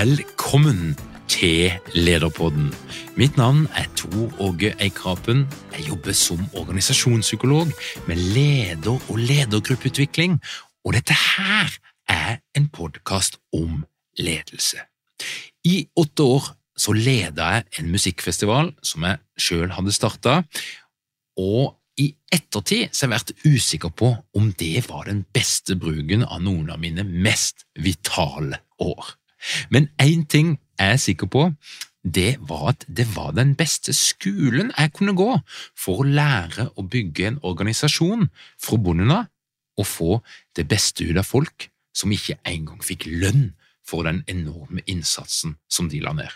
Velkommen til Lederpodden. Mitt navn er Tor Åge Eikrapen. Jeg jobber som organisasjonspsykolog med leder- og ledergruppeutvikling, og dette her er en podkast om ledelse. I åtte år så leda jeg en musikkfestival som jeg sjøl hadde starta, og i ettertid så har jeg vært usikker på om det var den beste bruken av noen av mine mest vitale år. Men én ting er jeg sikker på, det var at det var den beste skolen jeg kunne gå for å lære å bygge en organisasjon fra bunnen av og få det beste ut av folk som ikke engang fikk lønn for den enorme innsatsen som de la ned.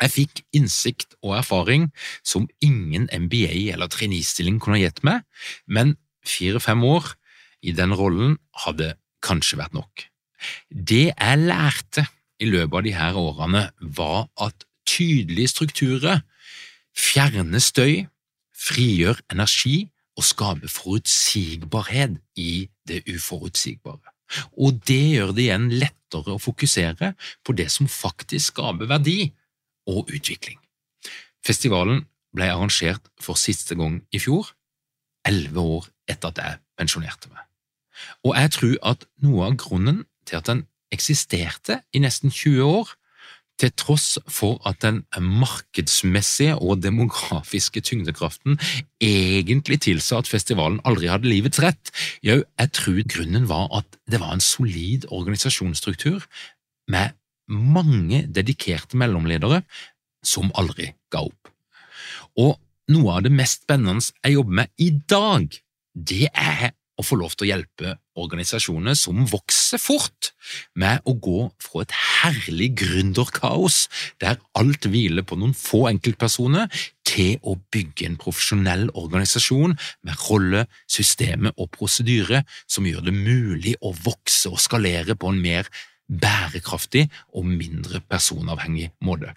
Jeg fikk innsikt og erfaring som ingen MBA eller traineestilling kunne gitt meg, men fire–fem år i den rollen hadde kanskje vært nok. Det jeg lærte i løpet av de her årene, var at tydelige strukturer fjerner støy, frigjør energi og skaper forutsigbarhet i det uforutsigbare. Og det gjør det igjen lettere å fokusere på det som faktisk skaper verdi og utvikling. Festivalen ble arrangert for siste gang i fjor, elleve år etter at jeg pensjonerte meg. Og jeg tror at noe av grunnen til at den eksisterte i nesten 20 år, til tross for at den markedsmessige og demografiske tyngdekraften egentlig tilsa at festivalen aldri hadde livets rett. Jo, jeg tror grunnen var at det var en solid organisasjonsstruktur med mange dedikerte mellomledere som aldri ga opp. Og noe av det mest spennende jeg jobber med i dag, det er å få lov til å hjelpe organisasjoner som vokser fort, med å gå fra et herlig gründerkaos der alt hviler på noen få enkeltpersoner, til å bygge en profesjonell organisasjon med rolle, systemer og prosedyrer som gjør det mulig å vokse og skalere på en mer bærekraftig og mindre personavhengig måte.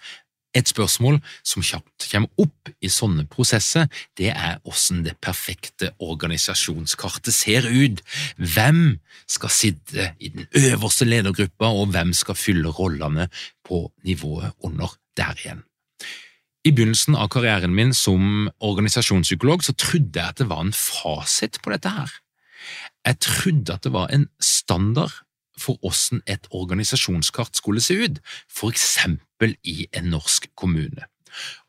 Et spørsmål som kjapt kommer opp i sånne prosesser, det er hvordan det perfekte organisasjonskartet ser ut. Hvem skal sitte i den øverste ledergruppa, og hvem skal fylle rollene på nivået under der igjen? I begynnelsen av karrieren min som organisasjonspsykolog så trodde jeg at det var en fasit på dette her. Jeg trodde at det var en standard for hvordan et organisasjonskart skulle se ut, for eksempel i en norsk kommune.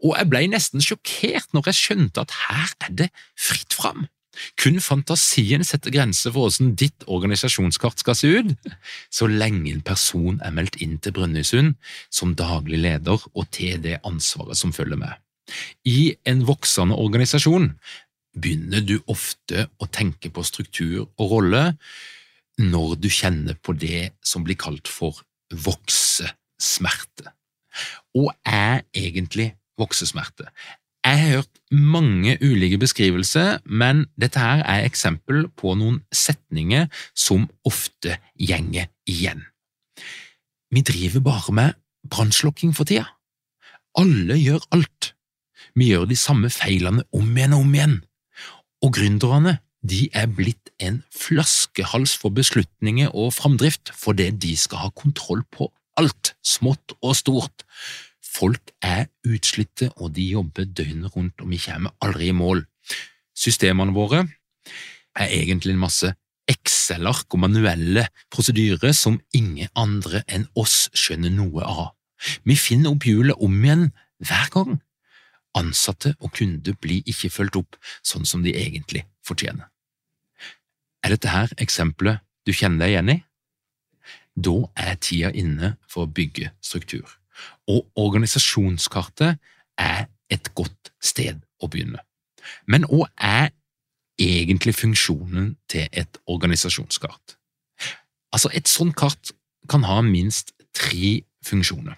Og jeg ble nesten sjokkert når jeg skjønte at her er det fritt fram. Kun fantasien setter grenser for hvordan ditt organisasjonskart skal se ut, så lenge en person er meldt inn til Brønnøysund som daglig leder og til det ansvaret som følger med. I en voksende organisasjon begynner du ofte å tenke på struktur og rolle når du kjenner på det som blir kalt for voksesmerte. Og er egentlig voksesmerte? Jeg har hørt mange ulike beskrivelser, men dette her er eksempel på noen setninger som ofte gjenger igjen. Vi driver bare med brannslukking for tida. Alle gjør alt. Vi gjør de samme feilene om igjen og om igjen. Og gründerne de er blitt en flaskehals for beslutninger og framdrift fordi de skal ha kontroll på alt, smått og stort. Folk er utslitte, og de jobber døgnet rundt, og vi kommer aldri i mål. Systemene våre er egentlig en masse Excel-ark og manuelle prosedyrer som ingen andre enn oss skjønner noe av. Vi finner opp hjulet om igjen hver gang. Ansatte og kunder blir ikke fulgt opp sånn som de egentlig fortjener. Er dette her eksempelet du kjenner deg igjen i? Da er tida inne for å bygge struktur og organisasjonskartet er et godt sted å begynne. Men hva er egentlig funksjonen til et organisasjonskart? Altså, et sånt kart kan ha minst tre funksjoner.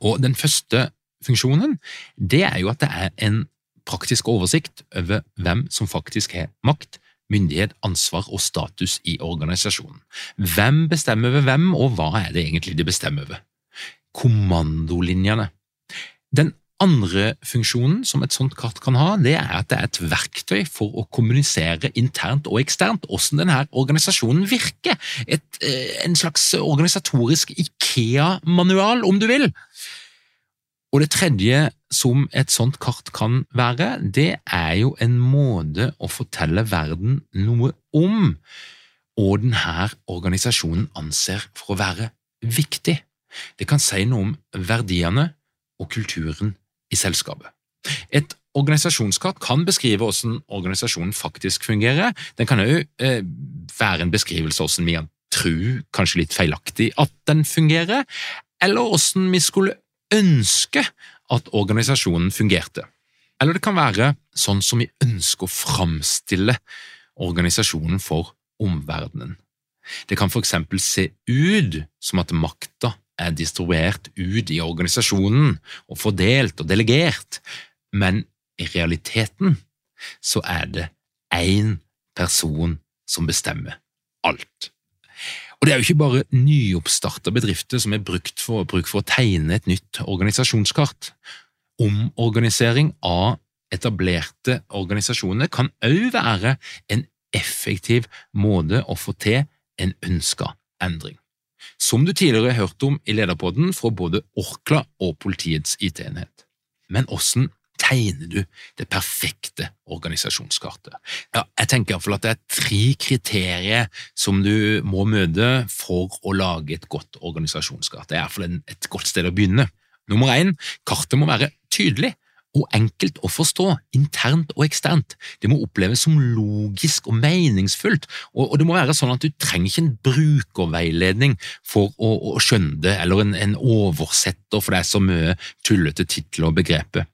Og den første funksjonen det er jo at det er en praktisk oversikt over hvem som faktisk har makt, myndighet, ansvar og status i organisasjonen. Hvem bestemmer over hvem, og hva er det egentlig de bestemmer over? kommandolinjene. Den andre funksjonen som et sånt kart kan ha, det er at det er et verktøy for å kommunisere internt og eksternt hvordan denne organisasjonen virker. Et, eh, en slags organisatorisk Ikea-manual, om du vil. Og det tredje som et sånt kart kan være, det er jo en måte å fortelle verden noe om, og denne organisasjonen anser for å være viktig. Det kan si noe om verdiene og kulturen i selskapet. Et organisasjonskart kan beskrive hvordan organisasjonen faktisk fungerer. Den kan òg eh, være en beskrivelse av hvordan vi kan tro, kanskje litt feilaktig, at den fungerer, eller hvordan vi skulle ønske at organisasjonen fungerte. Eller det kan være sånn som vi ønsker å framstille organisasjonen for omverdenen. Det kan for eksempel se ut som at makta er distribuert ut i organisasjonen og fordelt og delegert, men i realiteten så er det én person som bestemmer alt. Og Det er jo ikke bare nyoppstarta bedrifter som er brukt for, bruk for å tegne et nytt organisasjonskart. Omorganisering av etablerte organisasjoner kan òg være en effektiv måte å få til en ønska endring som du tidligere har hørt om i lederpodden fra både Orkla og politiets IT-enhet. Men hvordan tegner du det perfekte organisasjonskartet? Ja, jeg tenker iallfall at det er tre kriterier som du må møte for å lage et godt organisasjonskart. Det er iallfall et godt sted å begynne. Nummer én, kartet må være tydelig og enkelt å forstå, internt og eksternt. Det må oppleves som logisk og meningsfullt, og, det må være sånn at du trenger ikke en brukerveiledning for å, å skjønne det, eller en, en, oversetter, for det er så mye tullete titler og begreper.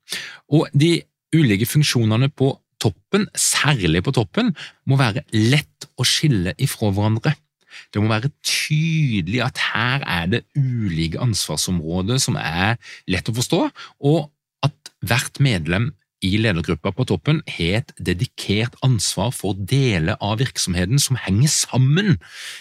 Og de ulike funksjonene på toppen, særlig på toppen, må være lett å skille ifra hverandre. Det må være tydelig at her er det ulike ansvarsområder som er lett å forstå, og hvert medlem i ledergruppa på toppen har et dedikert ansvar for deler av virksomheten som henger sammen.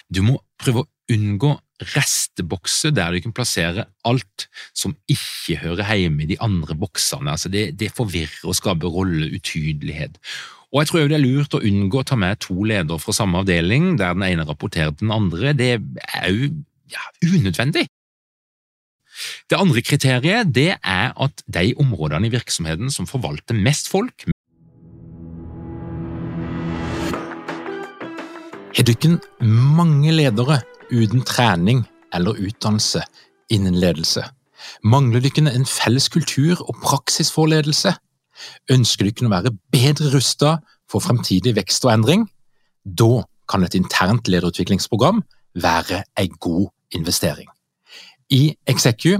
Du må prøve å unngå restebokser der du kan plassere alt som ikke hører hjemme i de andre boksene. Altså det, det forvirrer og skaper rolleutydelighet. Og jeg tror det er lurt å unngå å ta med to ledere fra samme avdeling, der den ene rapporterer til den andre. Det er jo ja, unødvendig. Det andre kriteriet det er at de områdene i virksomheten som forvalter mest folk Har dere mange ledere uten trening eller utdannelse innen ledelse? Mangler dere en felles kultur og praksis for ledelse? Ønsker dere å være bedre rustet for fremtidig vekst og endring? Da kan et internt lederutviklingsprogram være en god investering. I Execu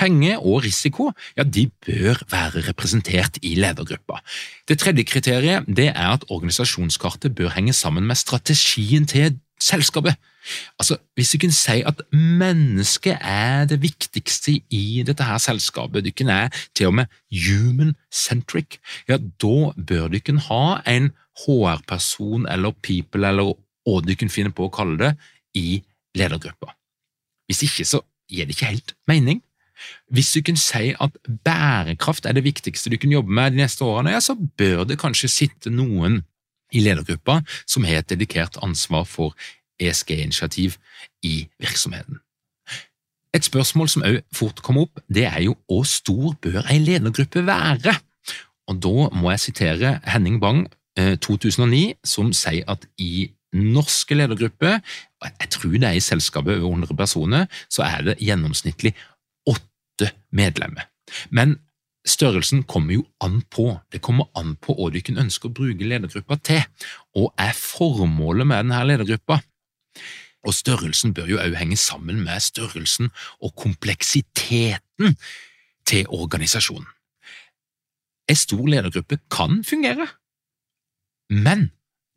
penger og risiko, ja, de bør være representert i ledergruppa. Det tredje kriteriet det er at organisasjonskartet bør henge sammen med strategien til selskapet. Altså, Hvis du kunne si at mennesket er det viktigste i dette her selskapet, du kunne er til og med human-centric, ja, da bør du kunne ha en HR-person eller people eller hva du kunne finne på å kalle det, i ledergruppa. Hvis ikke, så gir det ikke helt mening. Hvis du kan si at bærekraft er det viktigste du kan jobbe med de neste årene, ja, så bør det kanskje sitte noen i ledergruppa som har et dedikert ansvar for ESG-initiativ i virksomheten. Et spørsmål som også fort kommer opp, det er jo hvor stor bør ei ledergruppe være? Og Da må jeg sitere Henning Bang, 2009, eh, som sier at i norske ledergrupper, jeg tror det er i selskapet over 100 personer, så er det gjennomsnittlig åtte medlemmer. Men størrelsen kommer jo an på. Det kommer an på hva du kan ønske å bruke ledergruppa til, og er formålet med denne ledergruppa. Og størrelsen bør jo òg henge sammen med størrelsen og kompleksiteten til organisasjonen. En stor ledergruppe kan fungere, men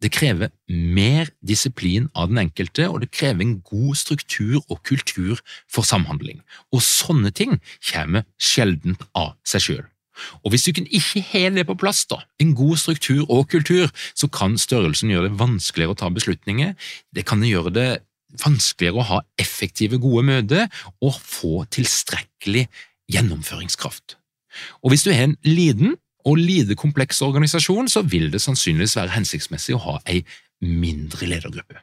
det krever mer disiplin av den enkelte, og det krever en god struktur og kultur for samhandling. Og sånne ting kommer sjelden av seg sjøl. Og hvis du ikke har det på plass, da, en god struktur og kultur, så kan størrelsen gjøre det vanskeligere å ta beslutninger. Det kan gjøre det vanskeligere å ha effektive, gode møter og få tilstrekkelig gjennomføringskraft. Og hvis du har en liten og lite kompleks organisasjon, så vil det sannsynligvis være hensiktsmessig å ha ei mindre ledergruppe.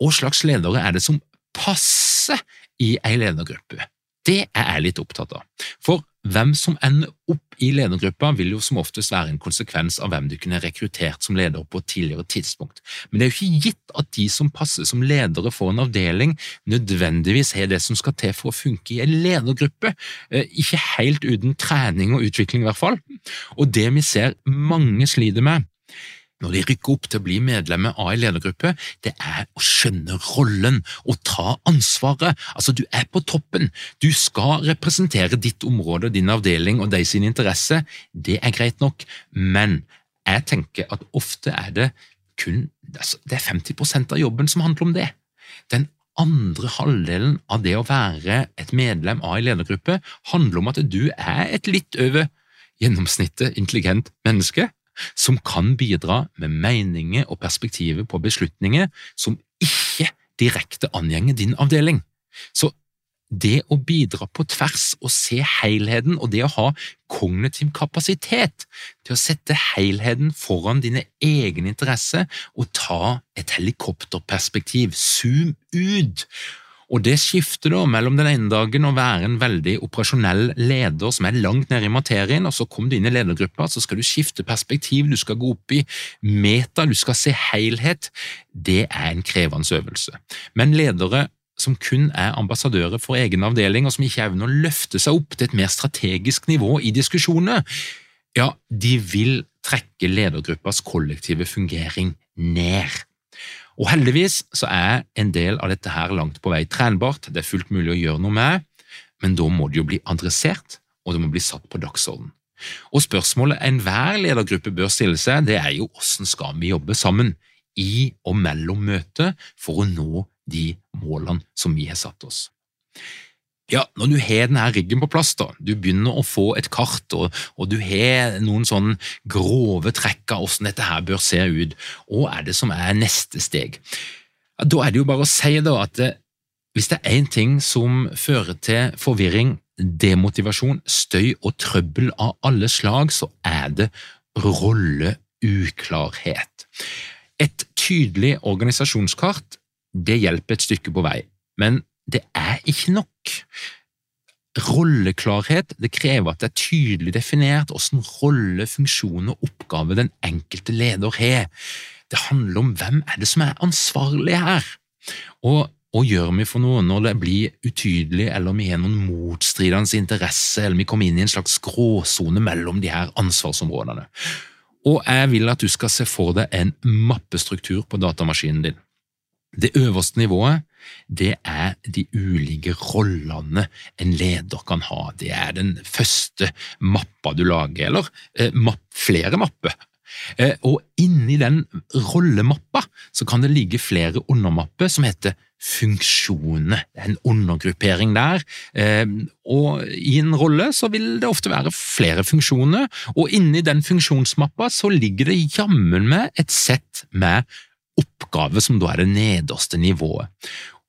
Hva slags ledere er det som passer i ei ledergruppe? Det er jeg litt opptatt av. For hvem som ender opp i ledergruppa, vil jo som oftest være en konsekvens av hvem du kunne rekruttert som leder på et tidligere tidspunkt. Men det er jo ikke gitt at de som passer som ledere for en avdeling, nødvendigvis har det som skal til for å funke i en ledergruppe. Eh, ikke helt uten trening og utvikling, i hvert fall. Og det vi ser mange sliter med, når de rykker opp til å bli medlemmer av en ledergruppe, det er å skjønne rollen og ta ansvaret. Altså, du er på toppen. Du skal representere ditt område, din avdeling og de sin interesse. Det er greit nok, men jeg tenker at ofte er det kun altså, det er 50% av jobben som handler om det. Den andre halvdelen av det å være et medlem av en ledergruppe handler om at du er et litt over gjennomsnittet intelligent menneske som kan bidra med meninger og perspektiver på beslutninger som ikke direkte angjenger din avdeling. Så det å bidra på tvers og se helheten, og det å ha kognitiv kapasitet til å sette helheten foran dine egne interesser og ta et helikopterperspektiv, zoom ut og det skifter da mellom den ene dagen å være en veldig operasjonell leder som er langt nede i materien, og så kommer du inn i ledergruppa, så skal du skifte perspektiv, du skal gå opp i meta, du skal se helhet. Det er en krevende øvelse. Men ledere som kun er ambassadører for egen avdeling, og som ikke evner å løfte seg opp til et mer strategisk nivå i diskusjoner, ja, de vil trekke ledergruppas kollektive fungering ned. Og heldigvis så er en del av dette her langt på vei trenbart, det er fullt mulig å gjøre noe med, men da må det jo bli adressert, og det må bli satt på dagsorden. Og spørsmålet enhver ledergruppe bør stille seg, det er jo hvordan skal vi jobbe sammen i og mellom møtet for å nå de målene som vi har satt oss. Ja, når du har denne riggen på plass, da, du begynner å få et kart, og, og du har noen sånn grove trekk av hvordan dette her bør se ut, hva er det som er neste steg? Da er det jo bare å si da at det, hvis det er én ting som fører til forvirring, demotivasjon, støy og trøbbel av alle slag, så er det rolleuklarhet. Et tydelig organisasjonskart det hjelper et stykke på vei, men det er ikke nok. Rolleklarhet det krever at det er tydelig definert hvilken rolle, funksjon og oppgave den enkelte leder har. Det handler om hvem er det som er ansvarlig her, og hva gjør vi for noe når det blir utydelig, eller vi har noen motstridende interesser, eller vi kommer inn i en slags gråsone mellom de her ansvarsområdene. Og jeg vil at du skal se for deg en mappestruktur på datamaskinen din. Det øverste nivået det er de ulike rollene en leder kan ha. Det er den første mappa du lager, eller eh, mapp, flere mapper. Eh, og inni den rollemappa så kan det ligge flere undermapper som heter funksjoner. Det er en undergruppering der. Eh, og i en rolle så vil det ofte være flere funksjoner, og inni den funksjonsmappa så ligger det jammen med et sett med oppgaver som da er det nederste nivået.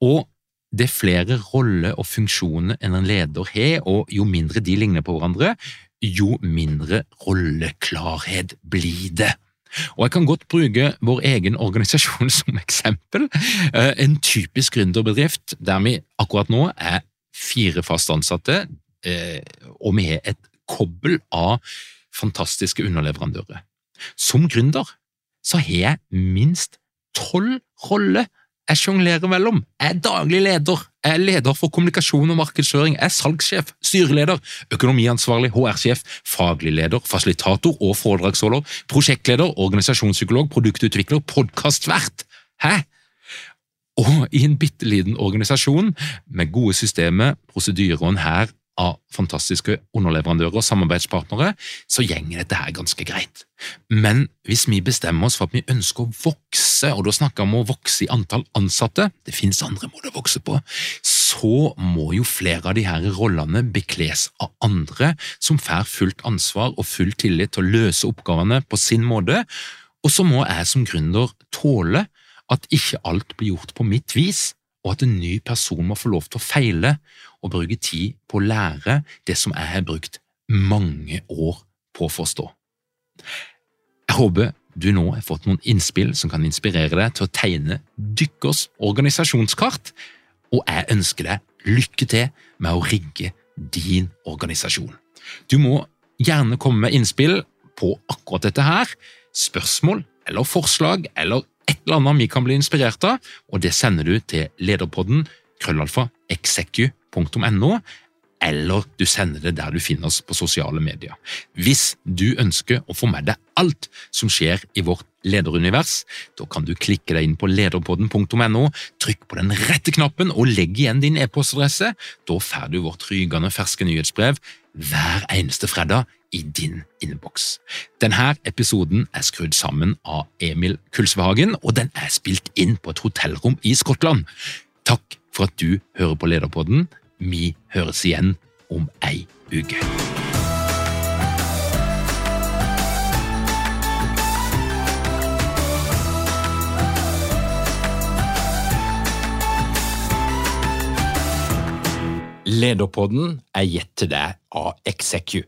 Og det er flere roller og funksjoner enn en leder har, og jo mindre de ligner på hverandre, jo mindre rolleklarhet blir det. Og Jeg kan godt bruke vår egen organisasjon som eksempel. Eh, en typisk gründerbedrift der vi akkurat nå er fire fast ansatte, eh, og vi har et kobbel av fantastiske underleverandører. Som gründer så har jeg minst tolv roller jeg sjonglerer mellom. Jeg er daglig leder, jeg er leder for kommunikasjon og markedsføring, jeg er salgssjef, styreleder, økonomiansvarlig, HR-sjef, faglig leder, fasilitator og foredragsholder, prosjektleder, organisasjonspsykolog, produktutvikler, podkastvert. Hæ? Og i en bitte liten organisasjon med gode systemer, prosedyrer og en av fantastiske underleverandører og samarbeidspartnere, så gjenger dette her ganske greit. Men hvis vi bestemmer oss for at vi ønsker å vokse, og da snakker vi om å vokse i antall ansatte, det finnes andre måter å vokse på, så må jo flere av her rollene bekles av andre som får fullt ansvar og full tillit til å løse oppgavene på sin måte, og så må jeg som gründer tåle at ikke alt blir gjort på mitt vis, og at en ny person må få lov til å feile og bruke tid på å lære det som jeg har brukt mange år på å forstå. Jeg håper du nå har fått noen innspill som kan inspirere deg til å tegne dykkers organisasjonskart, og jeg ønsker deg lykke til med å rigge din organisasjon. Du må gjerne komme med innspill på akkurat dette her, spørsmål eller forslag eller et eller annet vi kan bli inspirert av, og det sender du til lederpodden krøllalfa execu.no, eller du sender det der du finner oss på sosiale medier. Hvis du ønsker å få med deg alt som skjer i vårt lederunivers, da kan du klikke deg inn på lederpodden.no, trykk på den rette knappen og legg igjen din e-postadresse. Da får du vårt rygende ferske nyhetsbrev hver eneste fredag i din innboks. Denne episoden er skrudd sammen av Emil Kulsvehagen, og den er spilt inn på et hotellrom i Skottland. Takk for at du hører på Lederpodden. Vi høres igjen om ei uke. Lederpodden er gitt til deg av Execu.